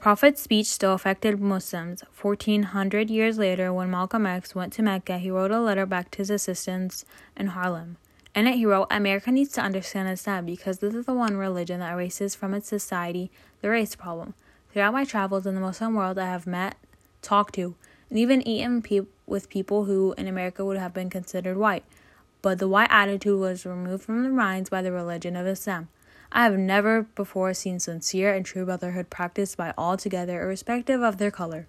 Prophet's speech still affected Muslims. 1400 years later, when Malcolm X went to Mecca, he wrote a letter back to his assistants in Harlem. In it, he wrote, America needs to understand Islam because this is the one religion that erases from its society the race problem. Throughout my travels in the Muslim world, I have met, talked to, and even eaten pe- with people who in America would have been considered white. But the white attitude was removed from their minds by the religion of Islam. I have never before seen sincere and true brotherhood practiced by all together, irrespective of their color.